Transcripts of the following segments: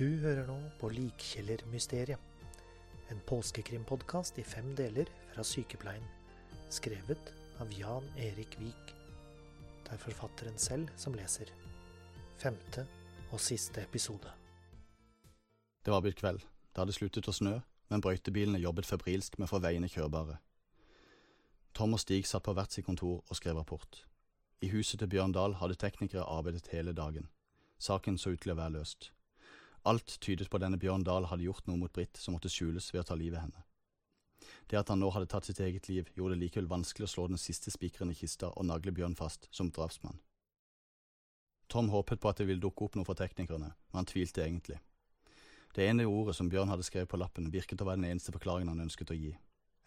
Du hører nå på Likkjellermysteriet. En påskekrimpodkast i fem deler fra Sykepleien. Skrevet av Jan Erik Vik. Det er forfatteren selv som leser. Femte og siste episode. Det var blitt kveld. Det hadde sluttet å snø, men brøytebilene jobbet febrilsk med å få veiene kjørbare. Tom og Stig satt på hvert sitt kontor og skrev rapport. I huset til Bjørn Dahl hadde teknikere arbeidet hele dagen. Saken så ut til å være løst. Alt tydet på at denne Bjørn Dahl hadde gjort noe mot Britt som måtte skjules ved å ta livet av henne. Det at han nå hadde tatt sitt eget liv, gjorde det likevel vanskelig å slå den siste spikeren i kista og nagle Bjørn fast som drapsmann. Tom håpet på at det ville dukke opp noe fra teknikerne, men han tvilte egentlig. Det ene ordet som Bjørn hadde skrevet på lappen, virket å være den eneste forklaringen han ønsket å gi.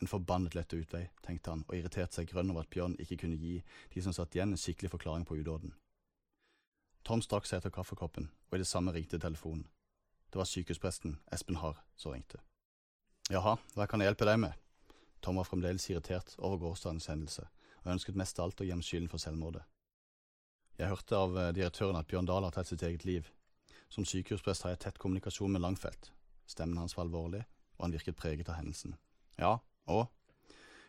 En forbannet lett utvei, tenkte han, og irriterte seg grønn over at Bjørn ikke kunne gi de som satt igjen, en skikkelig forklaring på udåden. Tom strakk seg etter kaffekoppen, og i det samme ringte telefonen. Det var sykehuspresten, Espen Harr, som ringte. Jaha, hva kan jeg hjelpe deg med? Tom var fremdeles irritert over gårsdagens hendelse, og ønsket mest av alt å gjemme skylden for selvmordet. Jeg hørte av eh, direktøren at Bjørn Dahl har tatt sitt eget liv. Som sykehusprest har jeg tett kommunikasjon med Langfelt. Stemmen hans var alvorlig, og han virket preget av hendelsen. Ja, og?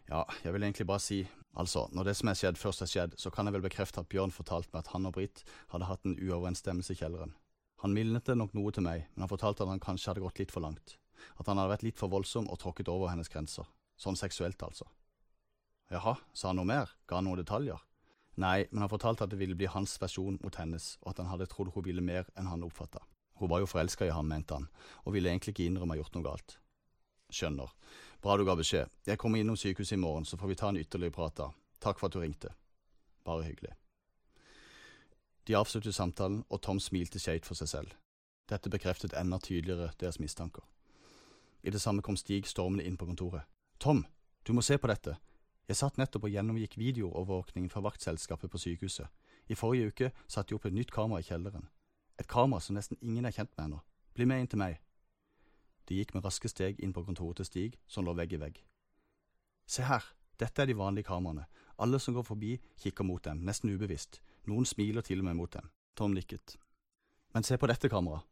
Ja, jeg vil egentlig bare si, altså, når det som er skjedd, først er skjedd, så kan jeg vel bekrefte at Bjørn fortalte meg at han og Britt hadde hatt en uoverensstemmelse i kjelleren. Han mildnet det nok noe til meg, men han fortalte at han kanskje hadde gått litt for langt. At han hadde vært litt for voldsom og tråkket over hennes grenser. Sånn seksuelt, altså. Jaha, sa han noe mer? Ga han noen detaljer? Nei, men han fortalte at det ville bli hans versjon mot hennes, og at han hadde trodd hun ville mer enn han oppfatta. Hun var jo forelska i ham, mente han, og ville egentlig ikke innrømme å ha gjort noe galt. Skjønner. Bra du ga beskjed. Jeg kommer innom sykehuset i morgen, så får vi ta en ytterligere prat da. Takk for at du ringte. Bare hyggelig. De avsluttet samtalen, og Tom smilte skjevt for seg selv. Dette bekreftet enda tydeligere deres mistanker. I det samme kom Stig stormende inn på kontoret. Tom, du må se på dette. Jeg satt nettopp og gjennomgikk videoovervåkningen fra vaktselskapet på sykehuset. I forrige uke satte de opp et nytt kamera i kjelleren. Et kamera som nesten ingen er kjent med ennå. Bli med inn til meg. De gikk med raske steg inn på kontoret til Stig, som lå vegg i vegg. Se her, dette er de vanlige kameraene. Alle som går forbi, kikker mot dem, nesten ubevisst. Noen smiler til og med mot dem. Tom nikket. Men se på dette kameraet.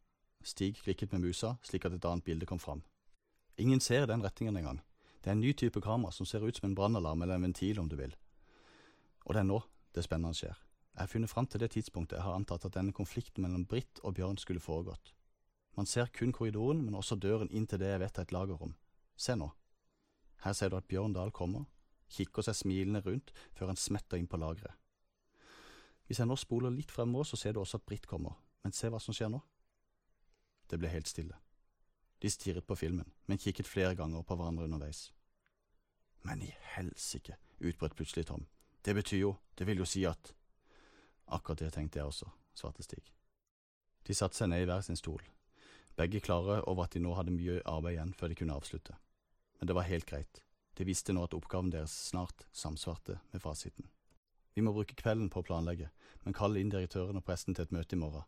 Stig klikket med musa, slik at et annet bilde kom fram. Ingen ser i den retningen engang. Det er en ny type kamera som ser ut som en brannalarm eller en ventil, om du vil. Og det er nå det spennende skjer. Jeg har funnet fram til det tidspunktet jeg har antatt at denne konflikten mellom Britt og Bjørn skulle foregått. Man ser kun korridoren, men også døren inn til det jeg vet er et lagerrom. Se nå. Her ser du at Bjørn Dahl kommer, kikker seg smilende rundt før han smetter inn på lageret. Hvis jeg nå spoler litt fremover, så ser du også at Britt kommer, men se hva som skjer nå. Det ble helt stille. De stirret på filmen, men kikket flere ganger på hverandre underveis. Men i helsike, utbrøt plutselig Tom. Det betyr jo, det vil jo si at… Akkurat det tenkte jeg også, svarte Stig. De satte seg ned i hver sin stol, begge klare over at de nå hadde mye arbeid igjen før de kunne avslutte. Men det var helt greit. De visste nå at oppgaven deres snart samsvarte med fasiten. Vi må bruke kvelden på å planlegge, men kalle inn direktøren og presten til et møte i morgen.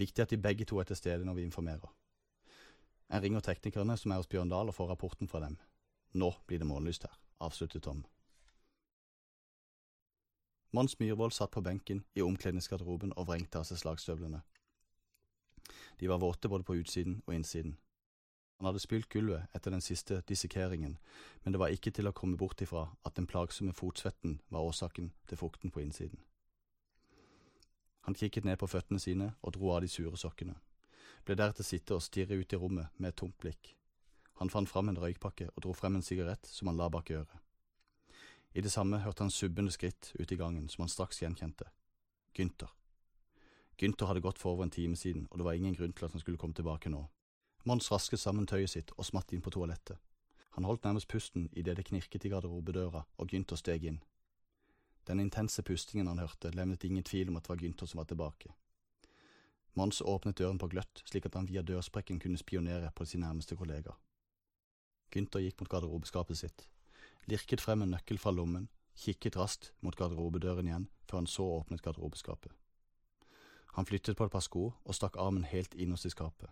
Viktig at de begge to er til stede når vi informerer. Jeg ringer teknikerne som er hos Bjørn Dahl og får rapporten fra dem. Nå blir det månelyst her, avsluttet Tom. Mons Myhrvold satt på benken i omkledningsgarderoben og vrengte av seg slagstøvlene. De var våte både på utsiden og innsiden. Han hadde spylt gulvet etter den siste dissekeringen, men det var ikke til å komme bort ifra at den plagsomme fotsvetten var årsaken til fukten på innsiden. Han kikket ned på føttene sine og dro av de sure sokkene, ble deretter sitte og stirre ut i rommet med et tomt blikk. Han fant fram en røykpakke og dro frem en sigarett som han la bak øret. I det samme hørte han subbende skritt ute i gangen som han straks gjenkjente. Gynter. Gynter hadde gått for over en time siden, og det var ingen grunn til at han skulle komme tilbake nå. Mons rasket sammen tøyet sitt og smatt inn på toalettet. Han holdt nærmest pusten idet det knirket i garderobedøra og Gynter steg inn. Den intense pustingen han hørte, levnet ingen tvil om at det var Gynter som var tilbake. Mons åpnet døren på gløtt, slik at han via dørsprekken kunne spionere på sin nærmeste kollega. Gynter gikk mot garderobeskapet sitt lirket frem en nøkkel fra lommen, kikket raskt mot garderobedøren igjen før han så åpnet garderobeskapet. Han flyttet på et par sko og stakk armen helt innerst i skapet.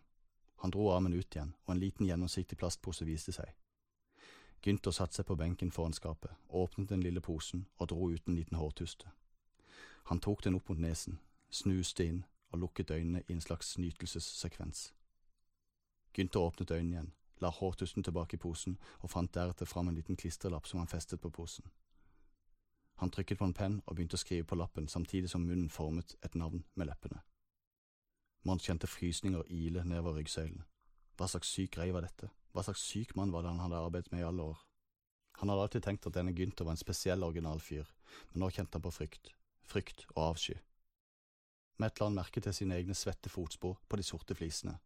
Han dro armen ut igjen, og en liten gjennomsiktig plastpose viste seg. Gynter satte seg på benken foran skapet, åpnet den lille posen og dro ut en liten hårtuste. Han tok den opp mot nesen, snuste inn og lukket øynene i en slags nytelsessekvens. Gunther åpnet øynene igjen, la hårtusten tilbake i posen og fant deretter fram en liten klistrelapp som han festet på posen. Han trykket på en penn og begynte å skrive på lappen samtidig som munnen formet et navn med leppene. Mons kjente frysninger ile nedover ryggsøylen. Hva slags syk grei var dette? Hva slags syk mann var det han hadde arbeidet med i alle år? Han hadde alltid tenkt at denne Gynter var en spesiell original fyr, men nå kjente han på frykt, frykt og avsky. Med et la han merke til sine egne svette fotspor på de sorte flisene.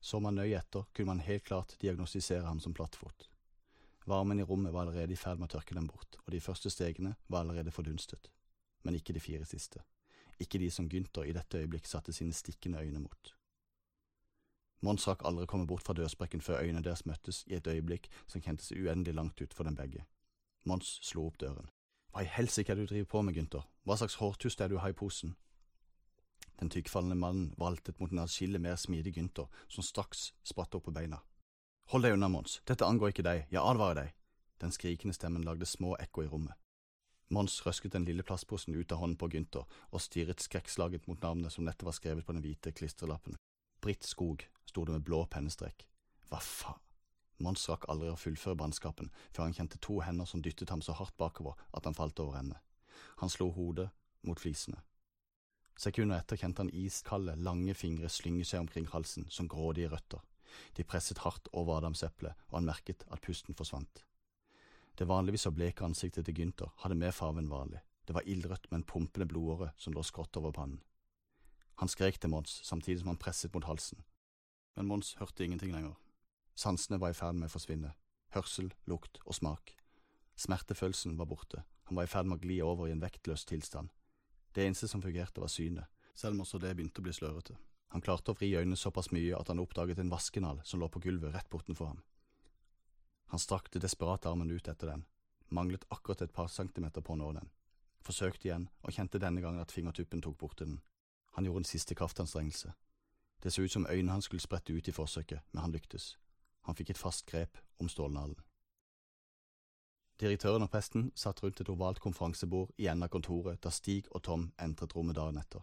Så man nøye etter, kunne man helt klart diagnostisere ham som plattfot. Varmen i rommet var allerede i ferd med å tørke dem bort, og de første stegene var allerede fordunstet. Men ikke de fire siste. Ikke de som Gunther i dette øyeblikk satte sine stikkende øyne mot. Mons rakk aldri komme bort fra dørsprekken før øynene deres møttes i et øyeblikk som kjentes uendelig langt ut for dem begge. Mons slo opp døren. Hva i helsike er det du driver på med, Gunther? Hva slags hårtust er det du har i posen? Den tykkfallende mannen valtet mot en adskillig mer smidig Gunther, som straks spratt opp på beina. Hold deg unna, Mons, dette angår ikke deg, jeg advarer deg. Den skrikende stemmen lagde små ekko i rommet. Mons røsket den lille plastposen ut av hånden på Gynter og stirret skrekkslaget mot navnet som nettopp var skrevet på den hvite klistrelappen. Britt Skog sto det med blå pennestrek. Hva faen? Mons rakk aldri å fullføre bannskapen før han kjente to hender som dyttet ham så hardt bakover at han falt over ende. Han slo hodet mot flisene. Sekunder etter kjente han iskalde, lange fingre slynge seg omkring halsen som grådige røtter. De presset hardt over adamseplet, og han merket at pusten forsvant. Det vanligvis så bleke ansiktet til Gynter hadde mer farve enn vanlig. Det var ildrødt med en pumpende blodåre som lå skrått over pannen. Han skrek til Mons samtidig som han presset mot halsen. Men Mons hørte ingenting lenger. Sansene var i ferd med å forsvinne. Hørsel, lukt og smak. Smertefølelsen var borte. Han var i ferd med å gli over i en vektløs tilstand. Det eneste som fungerte, var synet, selv om også det begynte å bli slørete. Han klarte å vri øynene såpass mye at han oppdaget en vaskenal som lå på gulvet rett bortenfor ham. Han strakte desperat armen ut etter den, manglet akkurat et par centimeter på å nå den. Forsøkte igjen, og kjente denne gangen at fingertuppen tok borti den. Han gjorde en siste kraftanstrengelse. Det så ut som øynene hans skulle sprette ut i forsøket, men han lyktes. Han fikk et fast grep om stålnalen. Direktøren og presten satt rundt et ovalt konferansebord i enden av kontoret da Stig og Tom entret rommet dagen etter.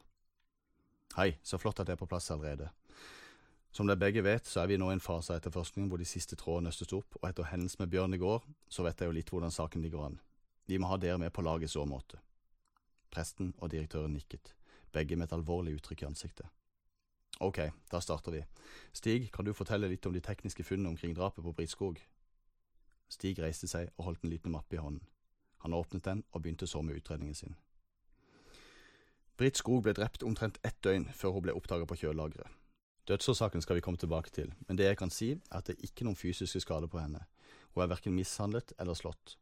Hei, så flott at det er på plass allerede. Som dere begge vet, så er vi nå i en fase av etterforskningen hvor de siste trådene nøstes opp, og etter hendelsen med Bjørn i går, så vet jeg jo litt hvordan saken ligger an. Vi må ha dere med på laget i så måte. Presten og direktøren nikket, begge med et alvorlig uttrykk i ansiktet. Ok, da starter vi. Stig, kan du fortelle litt om de tekniske funnene omkring drapet på Britskog? Stig reiste seg og holdt en liten mappe i hånden. Han åpnet den og begynte så med utredningen sin. Britt Skog ble drept omtrent ett døgn før hun ble oppdaget på kjølelageret. Dødsårsaken skal vi komme tilbake til, men det jeg kan si, er at det er ikke noen fysiske skader på henne. Hun er verken mishandlet eller slått.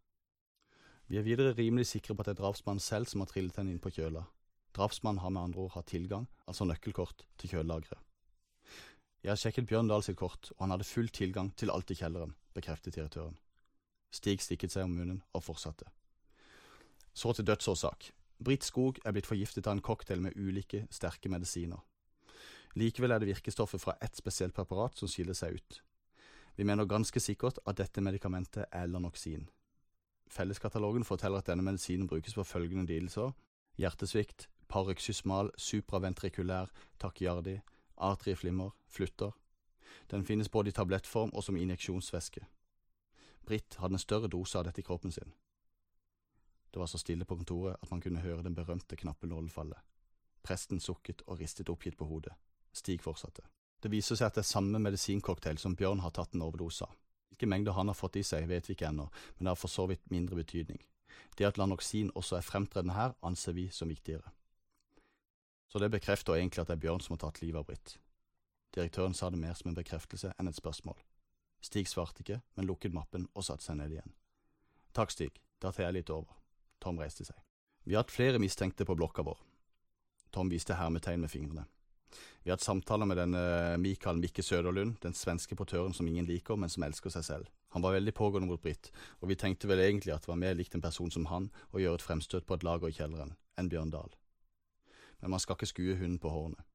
Vi er videre rimelig sikre på at det er drapsmannen selv som har trillet henne inn på kjøla. Drapsmannen har med andre ord hatt tilgang, altså nøkkelkort, til kjølelageret. Jeg har sjekket Bjørn Dahl sitt kort, og han hadde full tilgang til alt i kjelleren, bekreftet direktøren. Stig stikket seg om munnen og fortsatte. Så til dødsårsak. Britt Skog er blitt forgiftet av en cocktail med ulike sterke medisiner. Likevel er det virkestoffet fra ett spesielt preparat som skiller seg ut. Vi mener ganske sikkert at dette medikamentet er Lanoxin. Felleskatalogen forteller at denne medisinen brukes for følgende lidelser hjertesvikt, paroxysmal supraventrikulær tachyardi, atrieflimmer, flutter. Den finnes både i tablettform og som injeksjonsvæske. Britt hadde en større dose av dette i kroppen sin. Det var så stille på kontoret at man kunne høre den berømte knappenålen falle. Presten sukket og ristet oppgitt på hodet. Stig fortsatte. Det viser seg at det er samme medisincocktail som Bjørn har tatt en overdose av. Hvilke mengder han har fått i seg, vet vi ikke ennå, men det har for så vidt mindre betydning. Det at Lanoxin også er fremtredende her, anser vi som viktigere. Så det bekrefter egentlig at det er Bjørn som har tatt livet av Britt. Direktøren sa det mer som en bekreftelse enn et spørsmål. Stig svarte ikke, men lukket mappen og satte seg ned igjen. Takk, Stig, da tar jeg litt over. Tom reiste seg. Vi har hatt flere mistenkte på blokka vår. Tom viste hermetegn med fingrene. Vi har hatt samtaler med denne Mikael Mikke Søderlund, den svenske portøren som ingen liker, men som elsker seg selv. Han var veldig pågående mot Britt, og vi tenkte vel egentlig at det var mer likt en person som han å gjøre et fremstøt på et lager i kjelleren enn Bjørn Dahl. Men man skal ikke skue hunden på hårene.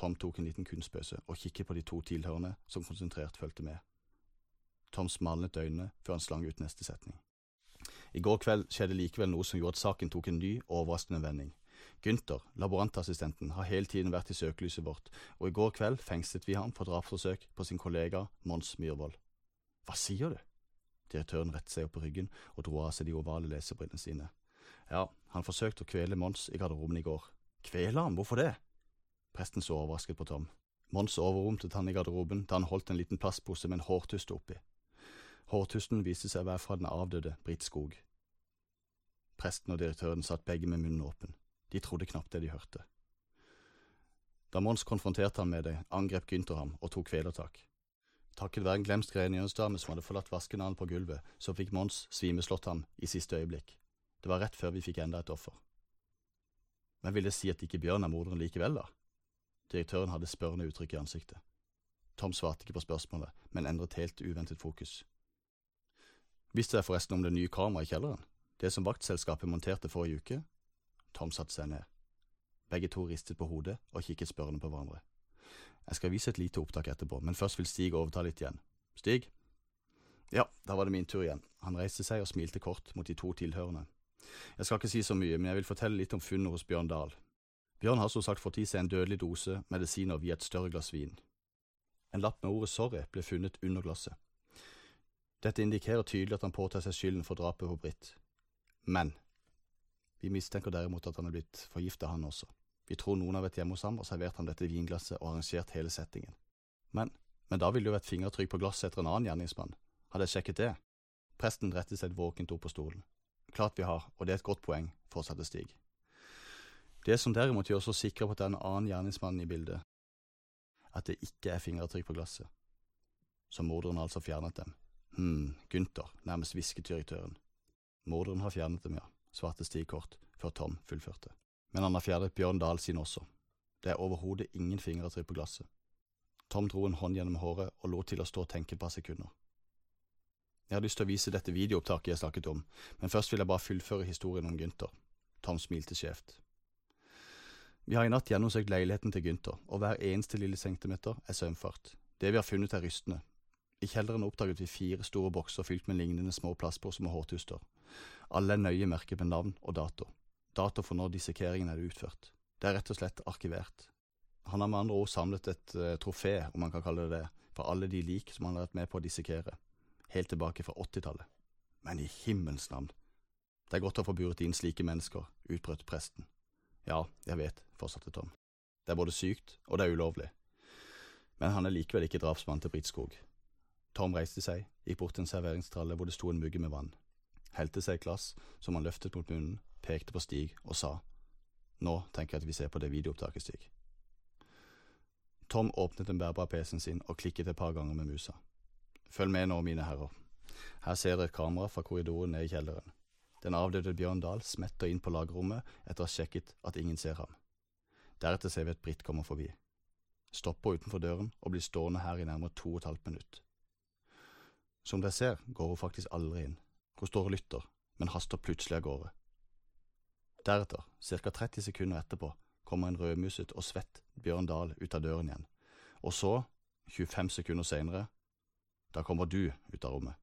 Tom tok en liten kunstpause og kikket på de to tilhørende som konsentrert fulgte med. Tom smalnet øynene før han slang ut neste setning. I går kveld skjedde likevel noe som gjorde at saken tok en ny, overraskende vending. Gunther, laborantassistenten, har hele tiden vært i søkelyset vårt, og i går kveld fengslet vi ham for drapsforsøk på sin kollega Mons Myhrvold. Hva sier du? Direktøren rettet seg opp på ryggen og dro av seg de ovale lesebrillene sine. Ja, han forsøkte å kvele Mons i garderoben i går. Kvele ham, hvorfor det? Presten så overrasket på Tom. Mons overrumtet han i garderoben da han holdt en liten plastpose med en hårtuste oppi. Hårtusten viste seg å være fra den avdøde Britt Skog. Presten og direktøren satt begge med munnen åpen. De trodde knapt det de hørte. Da Mons konfronterte ham med det, angrep Gynter ham og tok kvelertak. Takket være en glemsk rengjøringsdame som hadde forlatt vaskenalen på gulvet, så fikk Mons svimeslått ham i siste øyeblikk. Det var rett før vi fikk enda et offer. Men vil det si at ikke Bjørn er morderen likevel, da? Direktøren hadde spørrende uttrykk i ansiktet. Tom svarte ikke på spørsmålet, men endret helt uventet fokus. Visste jeg forresten om det nye kameraet i kjelleren? Det som vaktselskapet monterte forrige uke? Tom satte seg ned. Begge to ristet på hodet og kikket spørrende på hverandre. Jeg skal vise et lite opptak etterpå, men først vil Stig overta litt igjen. Stig? Ja, da var det min tur igjen. Han reiste seg og smilte kort mot de to tilhørende. Jeg skal ikke si så mye, men jeg vil fortelle litt om funnet hos Bjørn Dahl. Bjørn har som sagt fått i seg en dødelig dose medisiner via et større glass vin. En lapp med ordet sorry ble funnet under glasset. Dette indikerer tydelig at han påtar seg skylden for drapet på Britt. Men vi mistenker derimot at han er blitt forgifta, han også. Vi tror noen har vært hjemme hos ham og servert ham dette vinglasset og arrangert hele settingen. Men, men da ville det jo vært fingertrykk på glasset etter en annen gjerningsmann. Hadde jeg sjekket det? Presten rettet seg våkent opp på stolen. Klart vi har, og det er et godt poeng, fortsatte Stig. Det som derimot gjør oss så sikre på at det er en annen gjerningsmann i bildet, at det ikke er fingeravtrykk på glasset. Så morderen har altså fjernet dem. Hm, Gunther, nærmest hvisket direktøren. Morderen har fjernet dem, ja, svarte Stig kort, før Tom fullførte. Men han har fjernet Bjørn Dahl sin også. Det er overhodet ingen fingeravtrykk på glasset. Tom dro en hånd gjennom håret og lot til å stå og tenke et par sekunder. Jeg har lyst til å vise dette videoopptaket jeg snakket om, men først vil jeg bare fullføre historien om Gunther. Tom smilte skjevt. Vi har i natt gjennomsøkt leiligheten til Gunther, og hver eneste lille centimeter er sømfart. Det vi har funnet er rystende. I kjelleren oppdaget vi fire store bokser fylt med lignende små plastposer med hårtuster. Alle er nøye merket med navn og dato. Dato for når dissekeringen er utført. Det er rett og slett arkivert. Han har med andre ord samlet et uh, trofé, om man kan kalle det det, for alle de lik som han har vært med på å dissekere helt tilbake fra 80-tallet. Men i himmelens navn! Det er godt å få buret inn slike mennesker, utbrøt presten. Ja, jeg vet, fortsatte Tom. Det er både sykt og det er ulovlig. Men han er likevel ikke drapsmann til Britskog. Tom reiste seg, gikk bort til en serveringstralle hvor det sto en mugge med vann, helte seg et glass som han løftet mot munnen, pekte på Stig og sa, Nå tenker jeg at vi ser på det videoopptaket, Stig. Tom åpnet den bærbare PC-en sin og klikket et par ganger med musa. Følg med nå, mine herrer. Her ser dere et kamera fra korridoren ned i kjelleren. Den avdøde Bjørn Dahl smetter inn på lagerrommet etter å ha sjekket at ingen ser ham. Deretter ser vi at Britt kommer forbi. Stopper utenfor døren og blir stående her i nærmere to og et halvt minutt. Som dere ser, går hun faktisk aldri inn. Hun står og lytter, men haster plutselig av gårde. Deretter, ca 30 sekunder etterpå, kommer en rødmuset og svett Bjørn Dahl ut av døren igjen. Og så, 25 sekunder senere, da kommer du ut av rommet.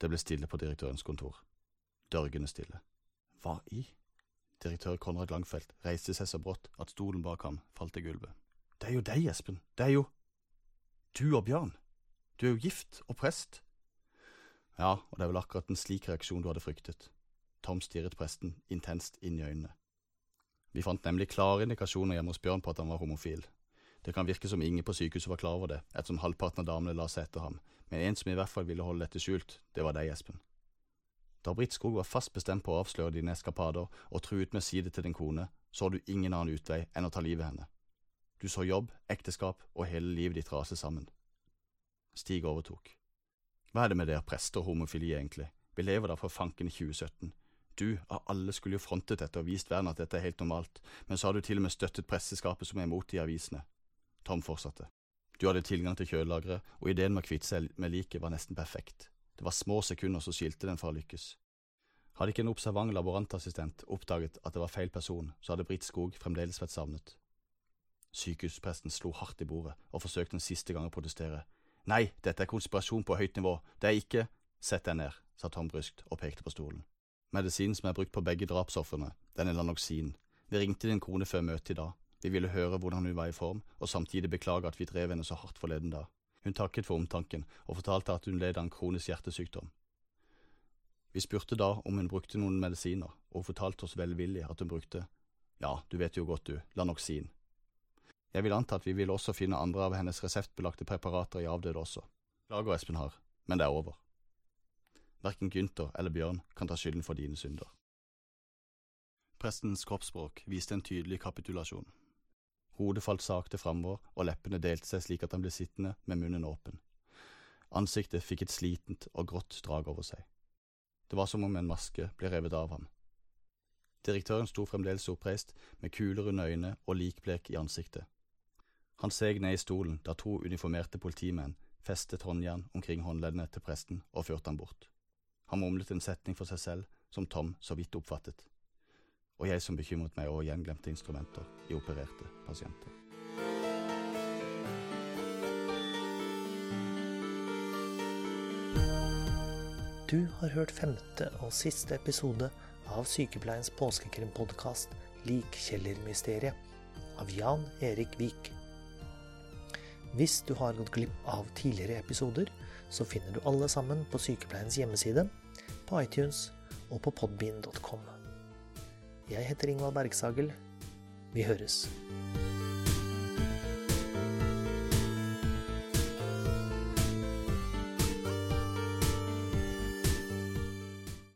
Det ble stille på direktørens kontor. Dørgende stille. Hva i? Direktør Konrad Langfelt reiste seg så brått at stolen bak ham falt til gulvet. Det er jo deg, Espen. Det er jo Du og Bjørn. Du er jo gift og prest. Ja, og det er vel akkurat en slik reaksjon du hadde fryktet. Tom stirret presten intenst inn i øynene. Vi fant nemlig klare indikasjoner hjemme hos Bjørn på at han var homofil. Det kan virke som ingen på sykehuset var klar over det, ettersom halvparten av damene la seg etter ham, men en som i hvert fall ville holde dette skjult, det var deg, Espen. Da Britt Skog var fast bestemt på å avsløre dine eskapader og truet med å si det til din kone, så du ingen annen utvei enn å ta livet henne. Du så jobb, ekteskap og hele livet ditt rase sammen. Stig overtok. Hva er det med dere prester og homofili, egentlig? Vi lever da for fanken i 2017. Du, av alle, skulle jo frontet dette og vist verden at dette er helt normalt, men så har du til og med støttet presseskapet som er imot i avisene. Tom fortsatte. Du hadde tilgang til kjølelageret, og ideen med å kvitte seg med liket var nesten perfekt. Det var små sekunder som skilte den fra å lykkes. Hadde ikke en observant laborantassistent oppdaget at det var feil person, så hadde Britt Skog fremdeles vært savnet. Sykehuspresten slo hardt i bordet og forsøkte en siste gang å protestere. Nei, dette er konspirasjon på høyt nivå, det er ikke… Sett deg ned, sa Tom bryskt og pekte på stolen. Medisinen som er brukt på begge drapsofrene, den er Lanoxin. Vi ringte din kone før møtet i dag. Vi ville høre hvordan hun var i form, og samtidig beklage at vi drev henne så hardt forleden dag. Hun takket for omtanken, og fortalte at hun led av en kronisk hjertesykdom. Vi spurte da om hun brukte noen medisiner, og hun fortalte oss velvillig at hun brukte, ja, du vet jo godt du, Lanoxin. Jeg vil anta at vi vil også finne andre av hennes reseptbelagte preparater i avdøde også. Lager Espen Har, men det er over. Verken Gynter eller Bjørn kan ta skylden for dine synder. Prestens kroppsspråk viste en tydelig kapitulasjon. Hodet falt sakte framover, og leppene delte seg slik at han ble sittende med munnen åpen. Ansiktet fikk et slitent og grått drag over seg. Det var som om en maske ble revet av ham. Direktøren sto fremdeles oppreist, med kuler under øyne og likblek i ansiktet. Han seg ned i stolen da to uniformerte politimenn festet håndjern omkring håndleddene til presten og førte ham bort. Han mumlet en setning for seg selv, som Tom så vidt oppfattet og jeg som bekymret meg over gjenglemte instrumenter i opererte pasienter. Du har hørt femte og siste episode av Sykepleiens påskekrimpodkast Likkjellermysteriet av Jan Erik Vik. Hvis du har gått glipp av tidligere episoder, så finner du alle sammen på Sykepleiens hjemmeside, på iTunes og på podbean.com. Jeg heter Ingvald Bergsagel. Vi høres.